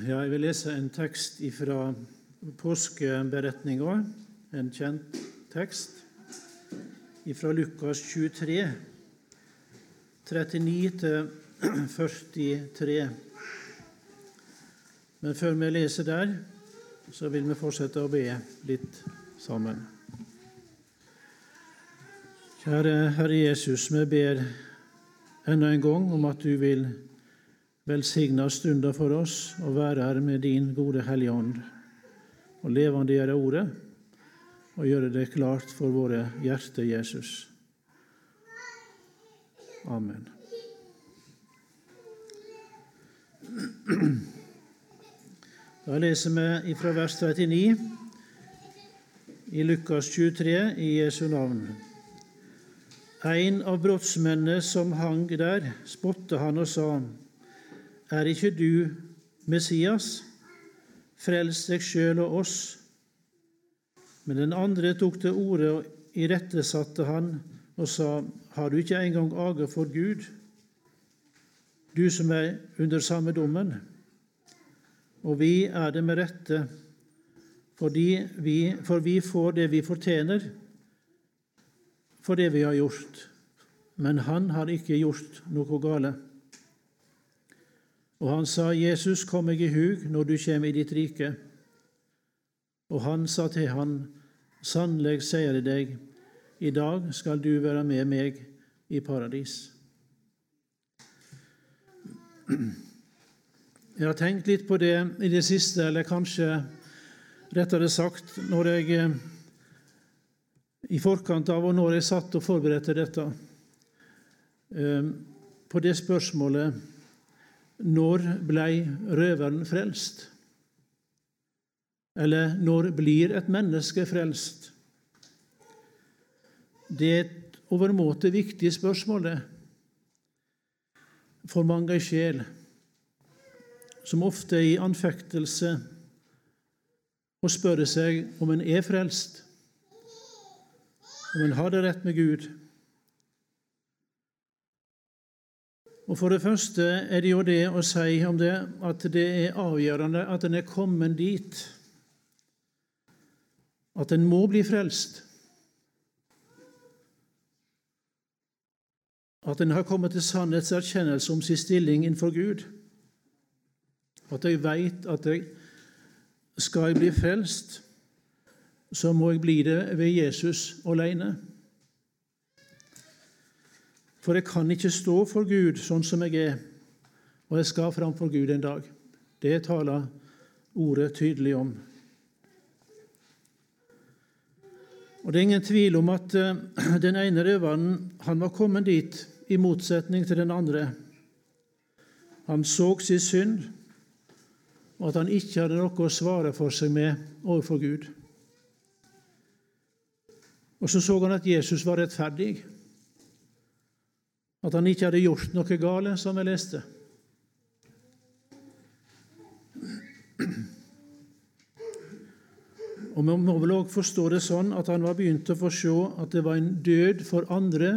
Ja, jeg vil lese en tekst fra påskeberetninga, en kjent tekst, fra Lukas 23, 39-43. Men før vi leser der, så vil vi fortsette å be litt sammen. Kjære Herre Jesus, vi ber enda en gang om at du vil velsigne stunda for oss og være her med din gode Hellige Ånd og levendegjøre Ordet og gjøre det klart for våre hjerter, Jesus. Amen. Da leser vi fra vers 39 i Lukas 23 i Jesu navn. En av brottsmennene som hang der, spotta han og sa:" Er ikke du Messias? Frels deg sjøl og oss. Men den andre tok til orde og irettesatte han og sa, Har du ikke engang age for Gud, du som er under samme dommen? Og vi er det med rette, vi, for vi får det vi fortjener for det vi har gjort. Men han har ikke gjort noe gale. Og han sa, Jesus, kom meg i hug når du kjem i ditt rike. Og han sa til han, sannelig sier jeg deg, i dag skal du være med meg i paradis. Jeg har tenkt litt på det i det siste, eller kanskje rettere sagt når jeg eh, i forkant av og når jeg satt og forberedte dette, eh, på det spørsmålet når blei røveren frelst? Eller når blir et menneske frelst? Det er et overmåte viktig spørsmål det, for mange ei sjel, som ofte er i anfektelse og spørre seg om en er frelst, om en har det rett med Gud. Og For det første er det jo det å si om det at det er avgjørende at en er kommet dit at en må bli frelst. At en har kommet til sannhetserkjennelse om sin stilling innenfor Gud. At jeg veit at jeg skal jeg bli frelst, så må jeg bli det ved Jesus alene. For jeg kan ikke stå for Gud sånn som jeg er, og jeg skal framfor Gud en dag. Det taler ordet tydelig om. Og Det er ingen tvil om at eh, den ene røveren han var kommet dit i motsetning til den andre. Han så sin synd, og at han ikke hadde noe å svare for seg med overfor Gud. Og så så han at Jesus var rettferdig. At han ikke hadde gjort noe gale, som jeg leste. Og Vi må vel også forstå det sånn at han var begynt å få se at det var en død for andre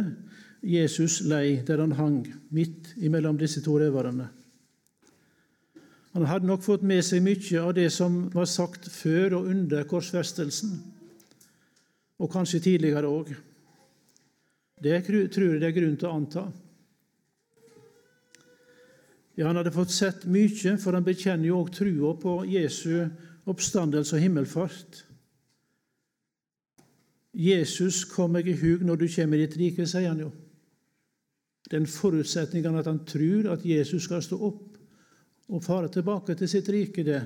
Jesus lei der han hang, midt imellom disse to røverne. Han hadde nok fått med seg mye av det som var sagt før og under korsfestelsen, og kanskje tidligere òg. Det tror jeg det er grunn til å anta. Ja, Han hadde fått sett mye, for han bekjenner jo òg trua på Jesu oppstandelse og himmelfart. Jesus kom meg i hug når du kommer i ditt rike, sier han jo. Den forutsetningen at han tror at Jesus skal stå opp og fare tilbake til sitt rike, det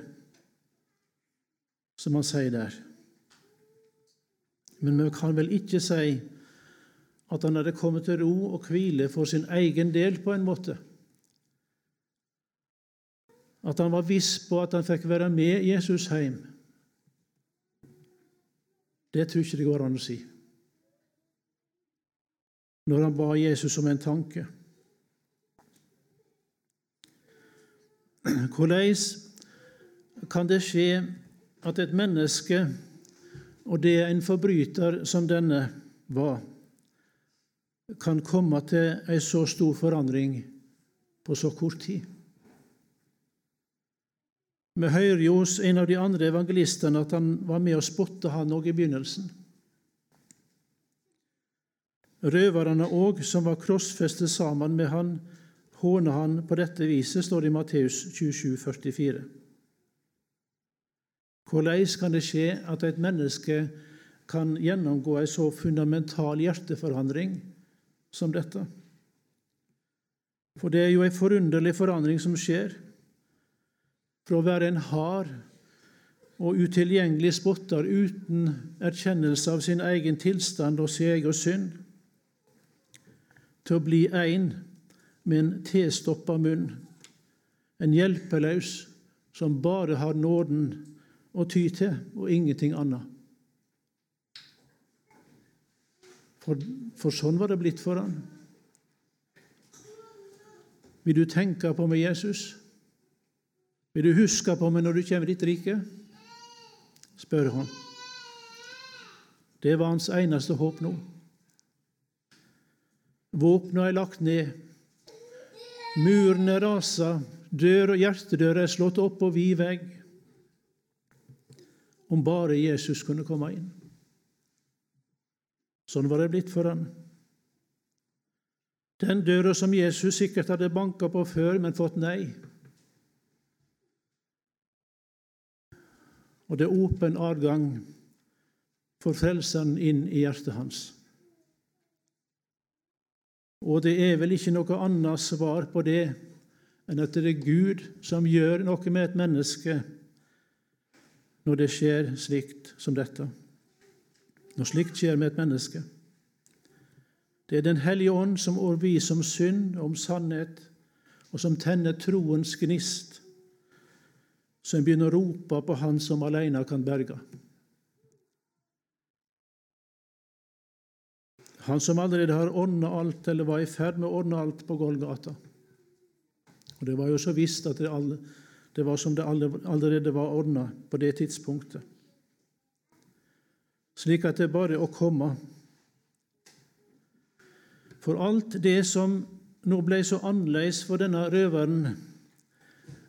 som han sier der. Men vi kan vel ikke si at han hadde kommet til ro og hvile for sin egen del, på en måte. At han var viss på at han fikk være med Jesus hjem. Det tror ikke det går an å si. Når han ba Jesus om en tanke. Hvordan kan det skje at et menneske, og det er en forbryter som denne var, kan komme til ei så stor forandring på så kort tid. Vi hører jo hos en av de andre evangelistene at han var med og spotte han òg i begynnelsen. Røverne òg, som var krossfestet sammen med han, håner han på dette viset, står det i Matteus 27, 44. Hvordan kan det skje at et menneske kan gjennomgå en så fundamental hjerteforandring som dette? For det er jo en forunderlig forandring som skjer. Fra å være en hard og utilgjengelig spotter uten erkjennelse av sin egen tilstand og sin egen synd, til å bli en med en tilstoppa munn, en hjelpeløs som bare har nåden å ty til, og ingenting annet. For, for sånn var det blitt for han. Vil du tenke på meg, Jesus? Vil du huske på meg når du kommer i ditt rike? spør han. Det var hans eneste håp nå. Våpenet er lagt ned. murene er rasa, dør og hjertedør er slått opp på vid vegg. Om bare Jesus kunne komme inn. Sånn var det blitt for han. Den døra som Jesus sikkert hadde banka på før, men fått nei. Og det er åpen adgang for Frelseren inn i hjertet hans. Og det er vel ikke noe annet svar på det enn at det er Gud som gjør noe med et menneske når det skjer slikt som dette. Når slikt skjer med et menneske. Det er Den hellige ånd som overbeviser om synd og om sannhet, og som tenner troens gnist, som begynner å rope på Han som alene kan berge. Han som allerede har ordna alt, eller var i ferd med å ordne alt på Golgata. Og Det var jo så visst at det, alle, det var som det allerede var ordna på det tidspunktet. Slik at det bare er å komme. For alt det som nå ble så annerledes for denne røveren,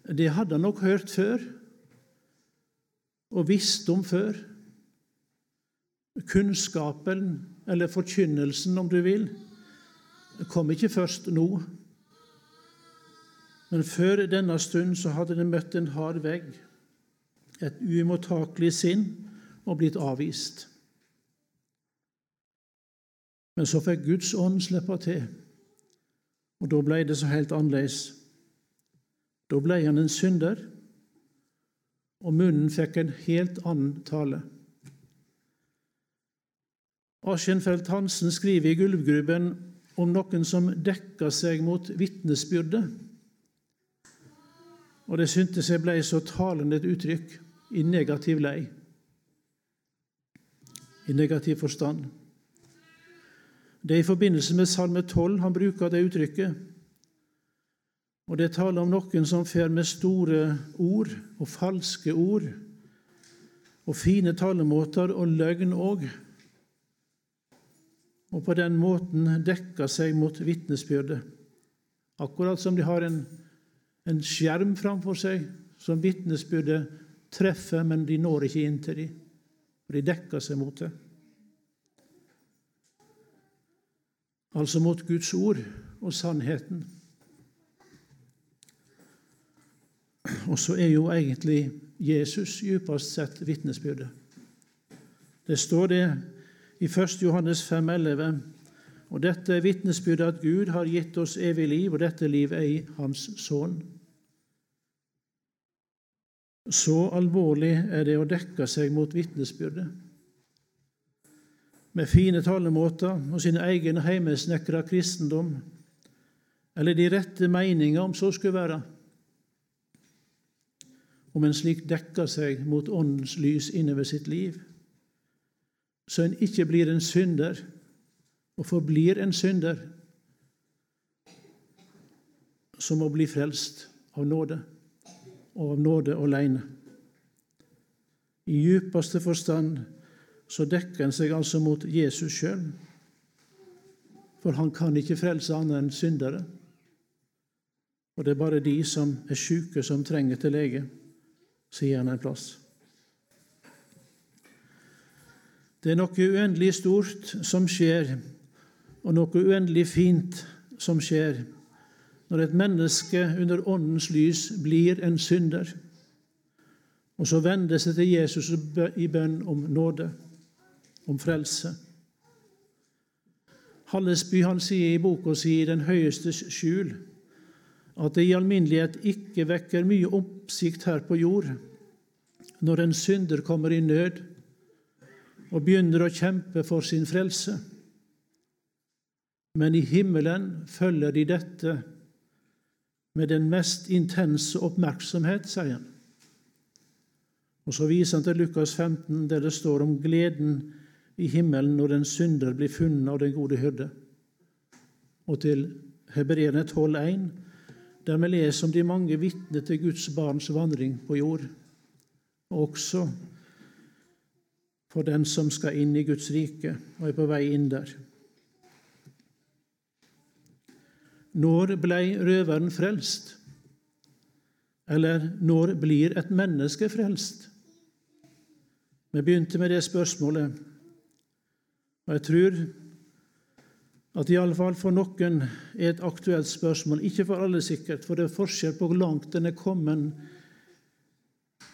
det hadde han nok hørt før og visst om før. Kunnskapen eller forkynnelsen, om du vil, kom ikke først nå. Men før denne stund så hadde den møtt en hard vegg, et uimottakelig sinn, og blitt avvist. Men så fikk Guds ånd slippe til, og da ble det så helt annerledes. Da ble han en synder, og munnen fikk en helt annen tale. Aschenfeldt Hansen skriver i Gulvgruben om noen som dekka seg mot vitnesbyrdet. Og det syntes jeg ble så talende et uttrykk i negativ lei, i negativ forstand. Det er i forbindelse med Salme 12 han bruker det uttrykket. Og det taler om noen som fer med store ord og falske ord og fine talemåter og løgn òg og på den måten dekker seg mot vitnesbyrdet. Akkurat som de har en, en skjerm framfor seg som vitnesbyrdet treffer, men de når ikke inn til dem. De dekker seg mot det. Altså mot Guds ord og sannheten. Og så er jo egentlig Jesus djupest sett vitnesbyrdet. Det står det i 1. Johannes 5,11. Og dette er vitnesbyrdet at Gud har gitt oss evig liv, og dette liv er i Hans Sønn. Så alvorlig er det å dekke seg mot vitnesbyrdet. Med fine talemåter og sin egen heimesnekra kristendom, eller de rette meninger, om så skulle være. Om en slik dekker seg mot Åndens lys innover sitt liv så en ikke blir en synder og forblir en synder som må bli frelst av nåde, og av nåde alene. I djupeste forstand så dekker en seg altså mot Jesus sjøl, for han kan ikke frelse annet enn syndere. Og det er bare de som er sjuke, som trenger til lege. sier han en plass. Det er noe uendelig stort som skjer, og noe uendelig fint som skjer når et menneske under Åndens lys blir en synder, og så vender seg til Jesus i bønn om nåde, om frelse. Hallesby han sier i boka si 'Den høyestes skjul' at det i alminnelighet ikke vekker mye oppsikt her på jord når en synder kommer i nød og begynner å kjempe for sin frelse. Men i himmelen følger de dette med den mest intense oppmerksomhet, sier han. Og Så viser han til Lukas 15, der det står om gleden i himmelen når en synder blir funnet av den gode hyrde. Og til Hebreerne 12,1, der vi leser om de mange vitner til Guds barns vandring på jord, og også for den som skal inn i Guds rike og er på vei inn der. Når blei røveren frelst? Eller når blir et menneske frelst? Vi begynte med det spørsmålet, og jeg tror at iallfall for noen er et aktuelt spørsmål. Ikke for alle, sikkert, for det er forskjell på hvor langt en er kommet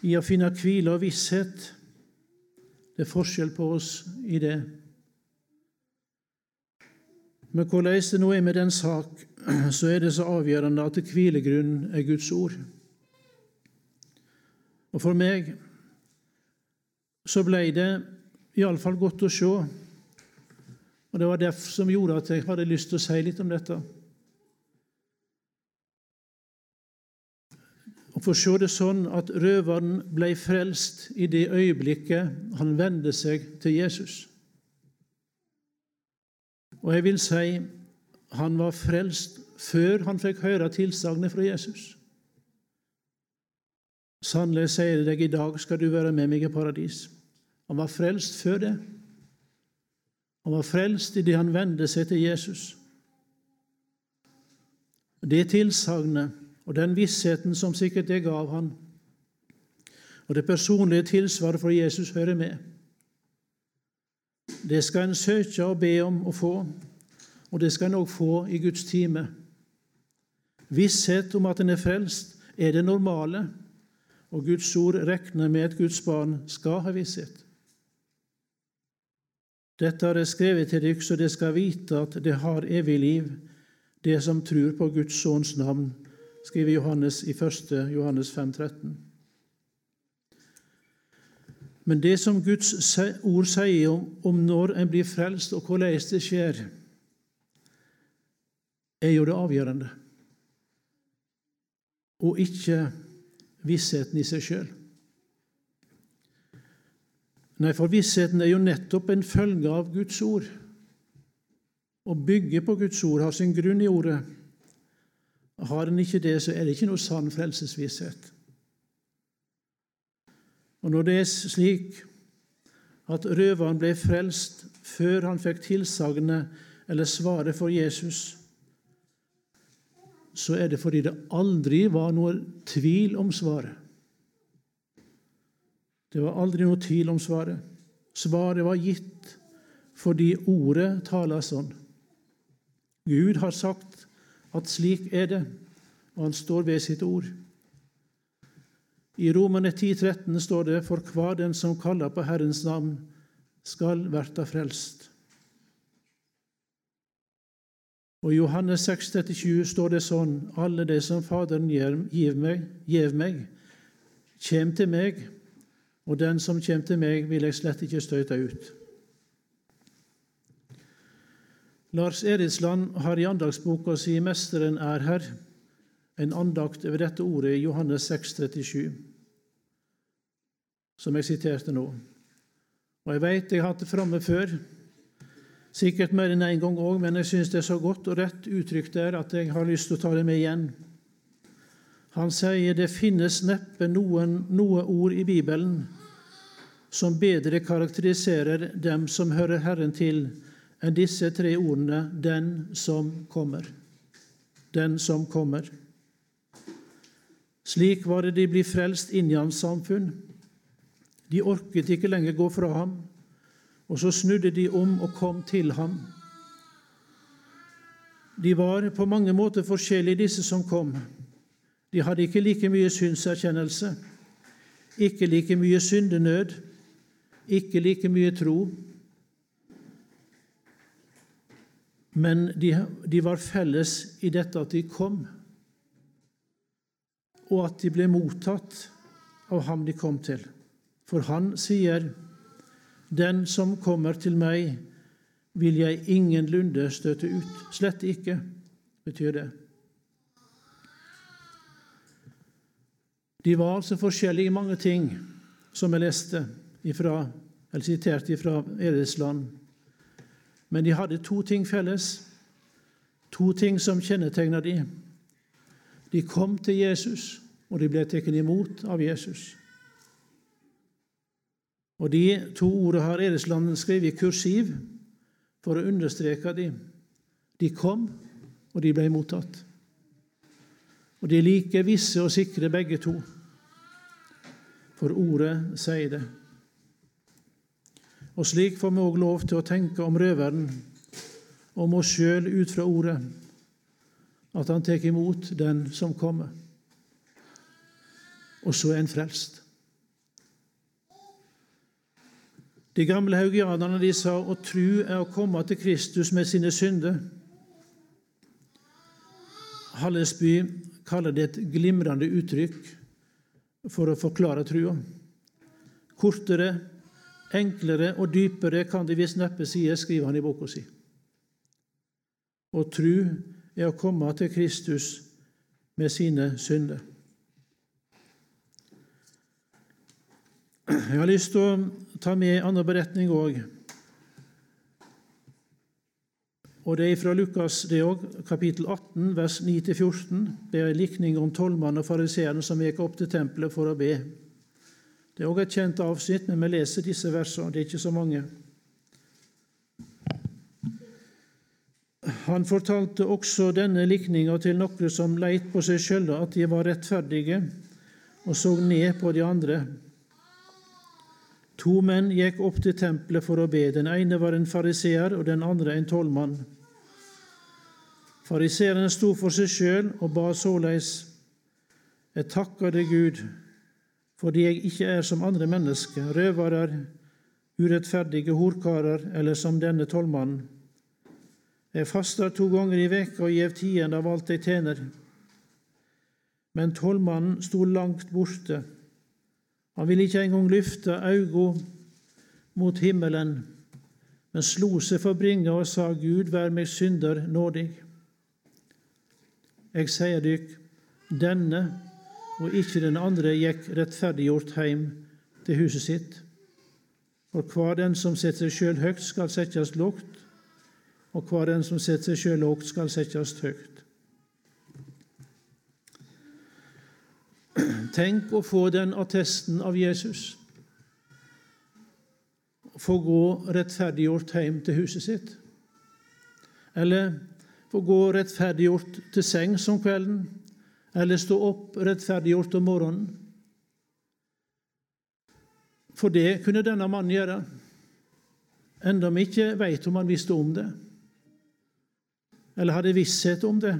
i å finne hvile og visshet det er forskjell på oss i det. Men hvordan det nå er med den sak, så er det så avgjørende at hvilegrunnen er Guds ord. Og for meg så ble det iallfall godt å se, og det var det som gjorde at jeg hadde lyst til å si litt om dette. og for å se det sånn at røveren ble frelst i det øyeblikket han vendte seg til Jesus. Og jeg vil si han var frelst før han fikk høre tilsagnet fra Jesus. Sannelig sier jeg deg, i dag skal du være med meg i paradis. Han var frelst før det. Han var frelst idet han vendte seg til Jesus. Det tilsagnet og den vissheten som sikkert det gav han, og det personlige tilsvaret for Jesus hører med. Det skal en søke og be om å få, og det skal en òg få i Guds time. Visshet om at en er frelst, er det normale, og Guds ord regner med at Guds barn skal ha visshet. Dette har jeg skrevet til dere, så dere skal vite at det har evig liv, det som tror på Guds sønns navn skriver Johannes i 1. Johannes 5, 13. Men det som Guds ord sier om, om når en blir frelst, og hvordan det skjer, er jo det avgjørende, og ikke vissheten i seg sjøl. Nei, for vissheten er jo nettopp en følge av Guds ord. Å bygge på Guds ord, har sin grunn i ordet, har en ikke det, så er det ikke noe sann frelsesvisshet. Og når det er slik at røveren ble frelst før han fikk tilsagnet eller svaret for Jesus, så er det fordi det aldri var noe tvil om svaret. Det var aldri noe tvil om svaret. Svaret var gitt fordi ordet taler sånn. Gud har sagt at slik er det, og han står ved sitt ord. I Romane 13 står det:" For hver den som kaller på Herrens navn, skal verta frelst. Og I Johannes 6, 37 står det sånn:" Alle de som Faderen gjev meg, gjev meg, kjem til meg, og den som kjem til meg, vil jeg slett ikke støyte ut. Lars Eridsland har i andagsboka si 'Mesteren er her' en andakt over dette ordet i Johannes 6, 37, som jeg siterte nå. Og Jeg veit jeg har hatt det framme før, sikkert mer enn én en gang òg, men jeg syns det er så godt og rett uttrykt der at jeg har lyst til å ta det med igjen. Han sier det finnes neppe noen, noe ord i Bibelen som bedre karakteriserer dem som hører Herren til, enn disse tre ordene 'den som kommer'. Den som kommer. Slik var det de ble frelst inn i hans samfunn. De orket ikke lenger gå fra ham, og så snudde de om og kom til ham. De var på mange måter forskjellige, disse som kom. De hadde ikke like mye synserkjennelse, ikke like mye syndenød, ikke like mye tro. Men de, de var felles i dette at de kom, og at de ble mottatt av ham de kom til. For han sier, 'Den som kommer til meg, vil jeg ingenlunde støte ut. Slett ikke, betyr det. De var altså forskjellige i mange ting, som jeg leste ifra, eller sitert fra Edelsland. Men de hadde to ting felles, to ting som kjennetegna de. De kom til Jesus, og de ble tatt imot av Jesus. Og De to ordene har Edelsland skrevet i kursiv for å understreke dem. De kom, og de ble mottatt. Og de er like visse og sikre, begge to. For ordet sier det. Og slik får vi òg lov til å tenke om røveren, om oss sjøl ut fra ordet, at han tar imot den som kommer. Og så er en frelst. De gamle haugianerne de sa å tru er å komme til Kristus med sine synder. Hallesby kaller det et glimrende uttrykk for å forklare trua. Kortere, enklere og dypere kan det visst neppe sies, skriver han i boka si. Å tru er å komme til Kristus med sine synder. Jeg har lyst til å ta med en annen beretning òg. Og Det er fra Lukas det også, kapittel 18, vers 9-14. Det er en likning om tollmannen og fariseeren som gikk opp til tempelet for å be. Det er òg et kjent avsnitt, men vi leser disse versene. Det er ikke så mange. Han fortalte også denne likninga til noen som leit på seg sjøle at de var rettferdige, og så ned på de andre. To menn gikk opp til tempelet for å be. Den ene var en fariseer, og den andre en tollmann. Fariseeren sto for seg sjøl og ba såleis:" Jeg takker deg, Gud, fordi jeg ikke er som andre mennesker, røvere, urettferdige horkarer eller som denne tollmannen. Jeg faster to ganger i veka og gjev tiden av alt jeg tjener. Men tollmannen sto langt borte han ville ikke engang løfte augo mot himmelen, men slo seg for bringa og sa, Gud, vær meg synder nådig. Jeg sier dykk, denne og ikke den andre gikk rettferdiggjort heim til huset sitt. For hver den som setter seg sjøl høgt, skal settes lågt, og hver den som setter seg sjøl lågt, skal settes høgt. Tenk å få den attesten av Jesus. Få gå rettferdiggjort hjem til huset sitt. Eller få gå rettferdiggjort til sengs om kvelden. Eller stå opp rettferdiggjort om morgenen. For det kunne denne mannen gjøre, enda vi ikke veit om han visste om det, eller hadde visshet om det.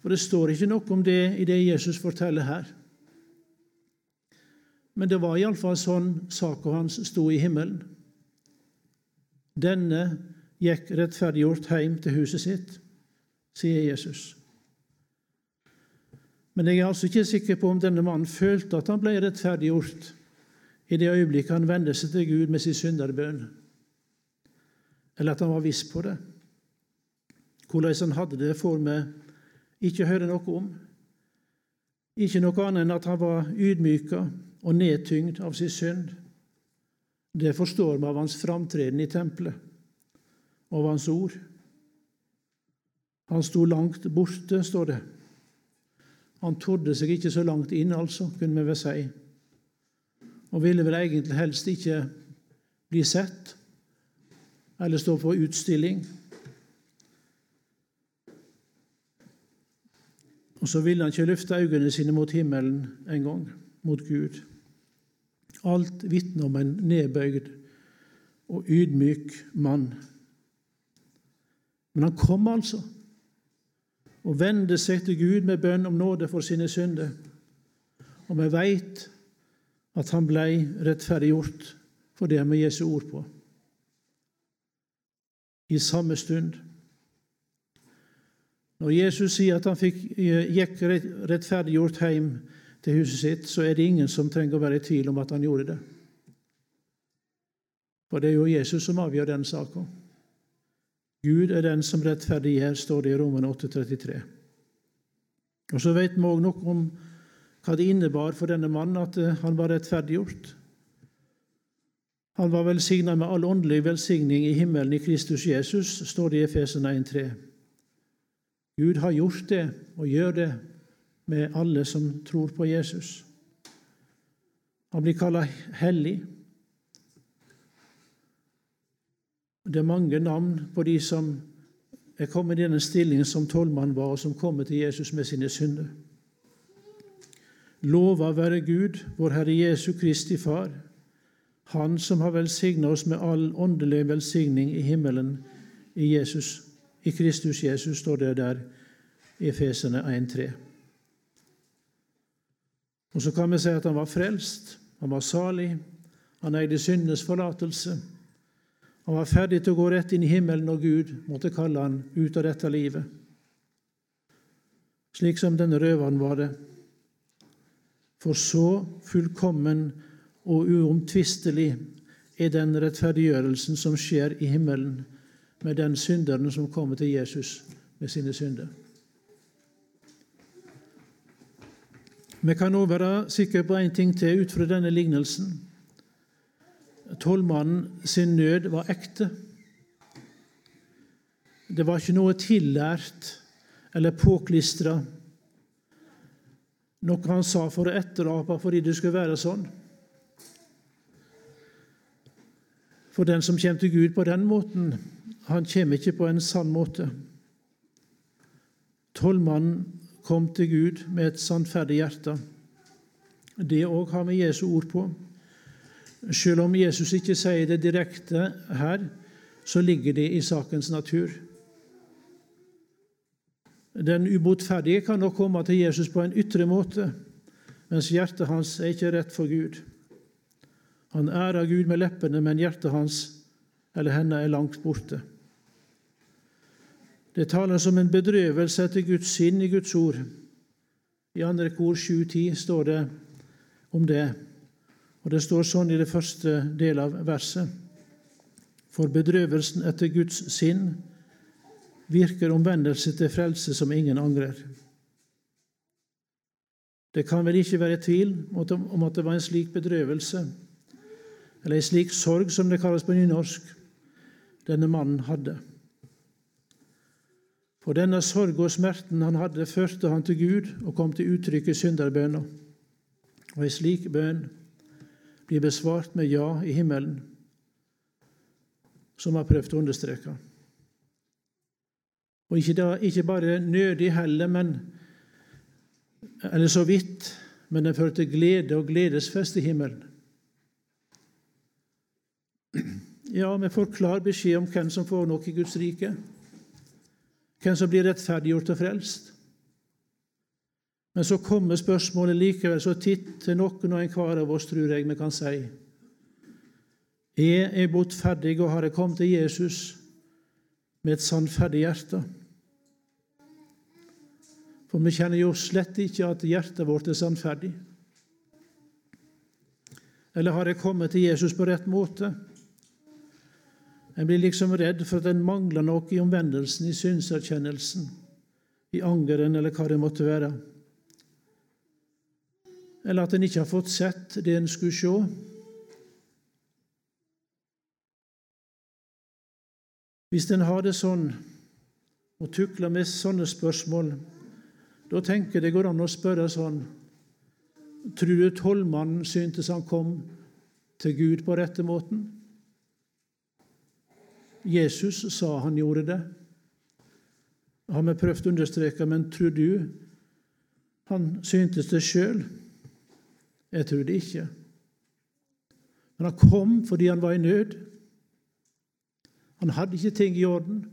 For det står ikke noe om det i det Jesus forteller her. Men det var iallfall sånn saka hans sto i himmelen. Denne gikk rettferdiggjort hjem til huset sitt, sier Jesus. Men jeg er altså ikke sikker på om denne mannen følte at han ble rettferdiggjort i det øyeblikket han vendte seg til Gud med sin synderbønn, eller at han var viss på det. Hvordan han hadde det, får vi ikke høre noe om. Ikke noe annet enn at han var ydmyka og nedtyngd av sin synd. Det forstår vi av hans framtreden i tempelet og av hans ord. Han sto langt borte, står det. Han torde seg ikke så langt inn, altså, kunne vi vel si, og ville vel egentlig helst ikke bli sett eller stå på utstilling. Og så ville han ikke løfte øynene sine mot himmelen en gang, mot Gud. Alt vitner om en nedbøyd og ydmyk mann. Men han kom altså og vende seg til Gud med bønn om nåde for sine synder. Og vi veit at han blei rettferdiggjort for det med Jesu ord på. I samme stund. Når Jesus sier at han fikk, gikk rettferdiggjort hjem til huset sitt, så er det ingen som trenger å være i tvil om at han gjorde det. For det er jo Jesus som avgjør den saka. Gud er den som rettferdiggjør, står det i Roman 8,33. Og så vet vi òg noe om hva det innebar for denne mannen at eh, han var rettferdiggjort. Han var velsigna med all åndelig velsigning i himmelen i Kristus Jesus, står det i Efesen 1,3. Gud har gjort det og gjør det med alle som tror på Jesus. Han blir kalla hellig. Det er mange navn på de som er kommet i denne stillingen som tolvmann var, og som kommer til Jesus med sine synder. Lova være Gud, vår Herre Jesu Kristi Far, Han som har velsigna oss med all åndelig velsigning i himmelen i, Jesus, i Kristus Jesus, står det der i Efesene 1,3. Og så kan vi si at han var frelst, han var salig, han eide syndenes forlatelse. Han var ferdig til å gå rett inn i himmelen når Gud måtte kalle han ut av dette livet. Slik som denne røveren var det. For så fullkommen og uomtvistelig er den rettferdiggjørelsen som skjer i himmelen med den synderen som kommer til Jesus med sine synder. Vi kan òg være sikre på én ting til ut fra denne lignelsen. Tollmannen sin nød var ekte. Det var ikke noe tillært eller påklistra, noe han sa for å etterape fordi det skulle være sånn. For den som kommer til Gud på den måten, han kommer ikke på en sann måte. Tollmannen kom til Gud med et sannferdig hjerte. Det òg har vi Jesu ord på. Selv om Jesus ikke sier det direkte her, så ligger det i sakens natur. Den ubotferdige kan nok komme til Jesus på en ytre måte, mens hjertet hans er ikke rett for Gud. Han ærer Gud med leppene, men hjertet hans eller henne er langt borte. Det taler som en bedrøvelse etter Guds sinn i Guds ord. I andre kor 7.10 står det om det. Og Det står sånn i det første del av verset. For bedrøvelsen etter Guds sinn virker omvendelse til frelse som ingen angrer. Det kan vel ikke være tvil om at det var en slik bedrøvelse, eller en slik sorg, som det kalles på nynorsk, denne mannen hadde. For denne sorg og smerten han hadde, førte han til Gud og kom til uttrykk i synderbønna. Og ei slik bønn blir besvart med ja i himmelen, som har prøvd å understreke. Og ikke, da, ikke bare nødig heller, men eller så vidt, men den fører til glede og gledesfest i himmelen. Ja, vi får klar beskjed om hvem som får noe i Guds rike, hvem som blir rettferdiggjort og frelst. Men så kommer spørsmålet likevel så titt til noen og enhver av oss, tror jeg vi kan si. Er jeg botferdig, og har jeg kommet til Jesus med et sannferdig hjerte? For vi kjenner jo slett ikke at hjertet vårt er sannferdig. Eller har jeg kommet til Jesus på rett måte? En blir liksom redd for at en mangler noe i omvendelsen, i synserkjennelsen, i angeren eller hva det måtte være eller at en ikke har fått sett det en skulle se. Hvis en har det sånn og tukler med sånne spørsmål, da tenker jeg det går an å spørre sånn Tror du tollmannen syntes han kom til Gud på rette måten? Jesus sa han gjorde det. Har vi prøvd å understreke, men tror du Han syntes det sjøl. Jeg tror det ikke. Men han kom fordi han var i nød. Han hadde ikke ting i orden.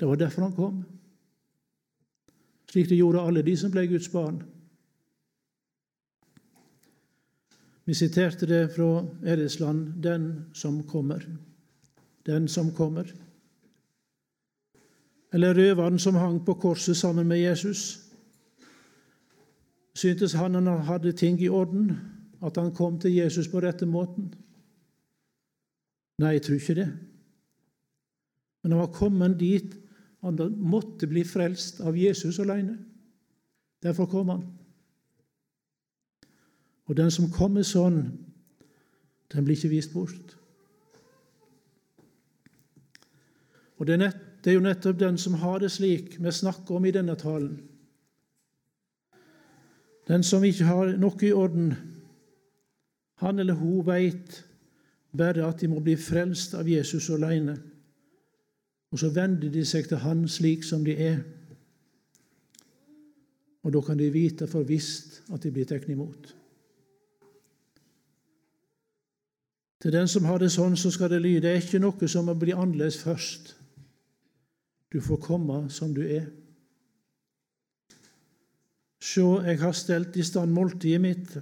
Det var derfor han kom. Slik det gjorde alle de som ble Guds barn. Vi siterte det fra Eresland 'Den som kommer'. Den som kommer. Eller røveren som hang på korset sammen med Jesus. Syntes han han hadde ting i orden, at han kom til Jesus på rette måten? Nei, jeg tror ikke det. Men han var kommet dit han måtte bli frelst av Jesus alene. Derfor kom han. Og den som kommer sånn, den blir ikke vist bort. Og det er, nett, det er jo nettopp den som har det slik vi snakker om i denne talen. Den som ikke har noe i orden, han eller hun veit bare at de må bli frelst av Jesus alene. Og så vender de seg til Han slik som de er. Og da kan de vite for visst at de blir tatt imot. Til den som har det sånn, så skal det lyde det er ikke noe som må bli annerledes først. Du får komme som du er. Sjå, jeg har stelt i stand måltidet mitt.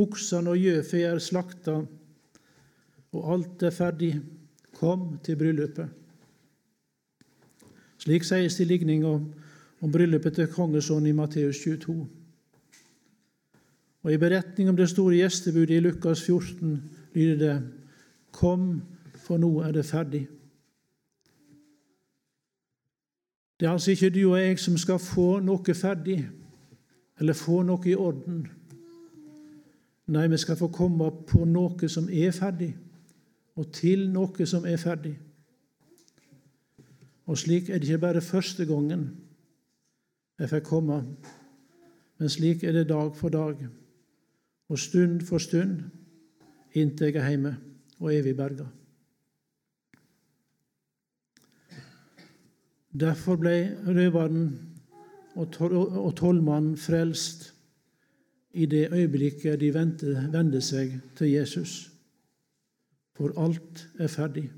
Oksene og gjøfe er slakta, og alt er ferdig. Kom til bryllupet. Slik sies det i ligninga om bryllupet til kongesønnen i Matteus 22. Og I beretning om det store gjestebudet i Lukas 14 lyder det Kom, for nå er det ferdig. Det er altså ikke du og jeg som skal få noe ferdig, eller få noe i orden. Nei, vi skal få komme på noe som er ferdig, og til noe som er ferdig. Og slik er det ikke bare første gangen jeg fikk komme, men slik er det dag for dag og stund for stund inntil jeg er hjemme og evig berga. Derfor ble røveren og tollmannen frelst i det øyeblikket de vendte seg til Jesus. For alt er ferdig.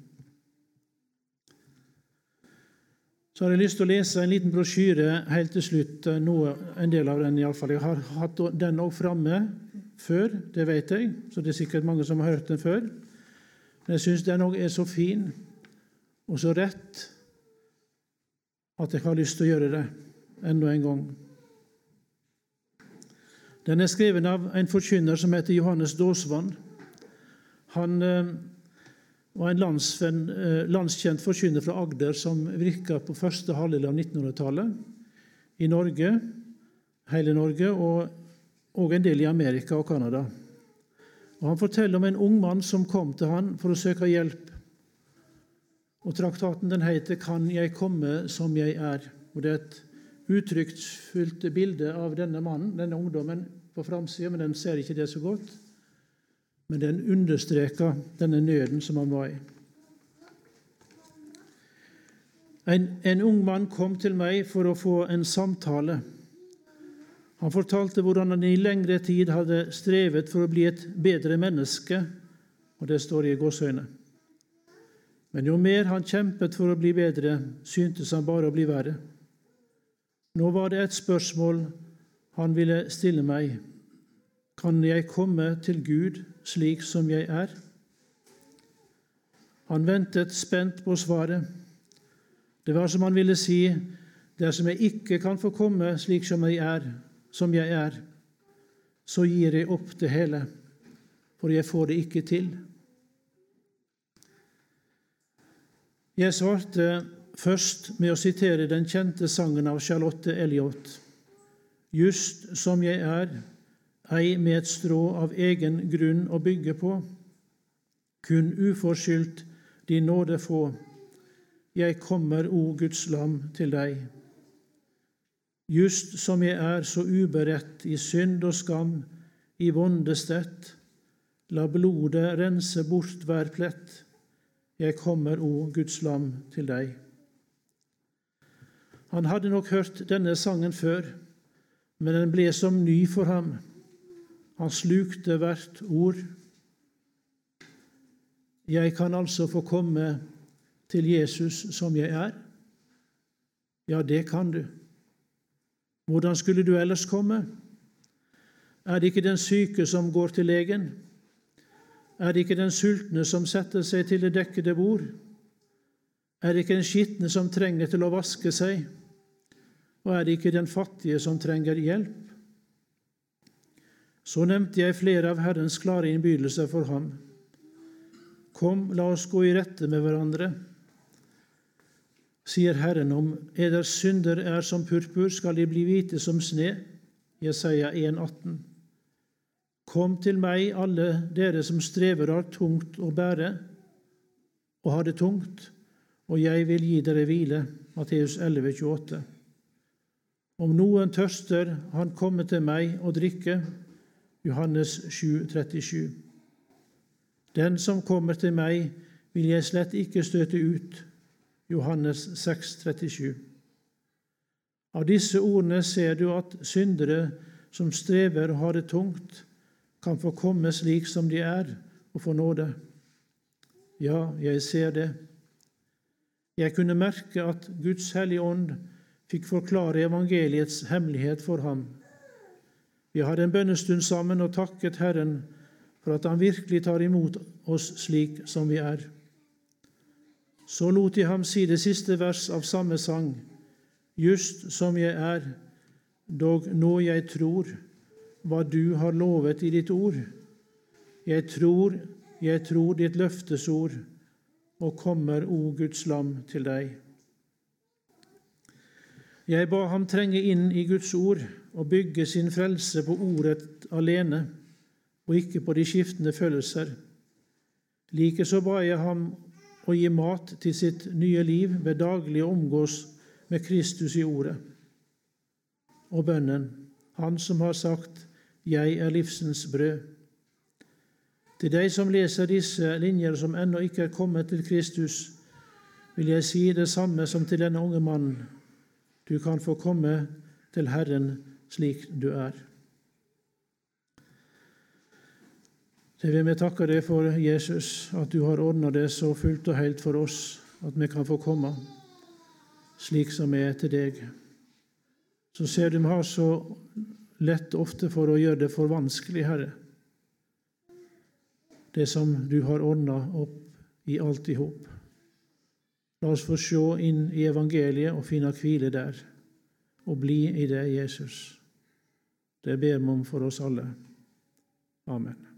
Så har jeg lyst til å lese en liten brosjyre helt til slutt. Noe, en del av den iallfall. Jeg har hatt den òg framme før, det vet jeg, så det er sikkert mange som har hørt den før. Men jeg syns den òg er så fin og så rett at jeg har lyst til å gjøre det enda en gang. Den er skrevet av en forkynner som heter Johannes Dåsvann. Han eh, var en eh, landskjent forkynner fra Agder som virka på første halvdel av 1900-tallet i Norge, hele Norge, og, og en del i Amerika og Canada. Og Han forteller om en ung mann som kom til han for å søke hjelp. Og Traktaten den heter 'Kan jeg komme som jeg er?' Og Det er et uttrykksfullt bilde av denne mannen, denne ungdommen, på framsida, men den ser ikke det så godt. Men den understreker denne nøden som han var i. En, en ung mann kom til meg for å få en samtale. Han fortalte hvordan han i lengre tid hadde strevet for å bli et bedre menneske, og det står i gåseøyne. Men jo mer han kjempet for å bli bedre, syntes han bare å bli verre. Nå var det et spørsmål han ville stille meg. Kan jeg komme til Gud slik som jeg er? Han ventet spent på svaret. Det var som han ville si, dersom jeg ikke kan få komme slik som jeg er, som jeg er, så gir jeg opp det hele, for jeg får det ikke til. Jeg svarte først med å sitere den kjente sangen av Charlotte Elliot. Just som jeg er, ei med et strå av egen grunn å bygge på, kun uforskyldt din nåde få. Jeg kommer, o Guds lam, til deg. Just som jeg er så uberedt i synd og skam, i vondestett, la blodet rense bort hver plett. Jeg kommer, o Guds lam, til deg. Han hadde nok hørt denne sangen før, men den ble som ny for ham. Han slukte hvert ord. Jeg kan altså få komme til Jesus som jeg er. Ja, det kan du. Hvordan skulle du ellers komme? Er det ikke den syke som går til legen? Er det ikke den sultne som setter seg til det dekkede bord? Er det ikke den skitne som trenger til å vaske seg? Og er det ikke den fattige som trenger hjelp? Så nevnte jeg flere av Herrens klare innbydelser for ham. Kom, la oss gå i rette med hverandre sier Herren, om eders synder er som purpur, skal de bli hvite som sne. Jesaja 1,18. Kom til meg, alle dere som strever og har tungt å bære, og har det tungt, og jeg vil gi dere hvile. Matteus 11,28. Om noen tørster, han komme til meg og drikke. Johannes 7, 37. Den som kommer til meg, vil jeg slett ikke støte ut. Johannes 6, 37. Av disse ordene ser du at syndere som strever og har det tungt, kan få komme slik som de er, og få nåde. Ja, jeg ser det. Jeg kunne merke at Guds Hellige Ånd fikk forklare evangeliets hemmelighet for ham. Vi hadde en bønnestund sammen og takket Herren for at Han virkelig tar imot oss slik som vi er. Så lot de ham si det siste vers av samme sang, just som jeg er, dog nå jeg tror hva du har lovet i ditt ord. Jeg tror, jeg tror ditt løftesord, og kommer, o Guds lam, til deg. Jeg ba ham trenge inn i Guds ord og bygge sin frelse på ordet alene, og ikke på de skiftende følelser. Likeså ba jeg ham å gi mat til sitt nye liv ved daglig å omgås med Kristus i ordet. Og bønnen, Han som har sagt 'Jeg er livsens brød'. Til deg som leser disse linjer som ennå ikke er kommet til Kristus, vil jeg si det samme som til denne unge mannen. Du kan få komme til Herren slik du er. Det vil vi takke deg for, Jesus, at du har ordna det så fullt og helt for oss at vi kan få komme slik som vi er til deg. Så ser du vi har så lett ofte for å gjøre det for vanskelig, Herre. Det som du har ordna opp i alt i hop. La oss få se inn i evangeliet og finne hvile der, og bli i det, Jesus. Det ber vi om for oss alle. Amen.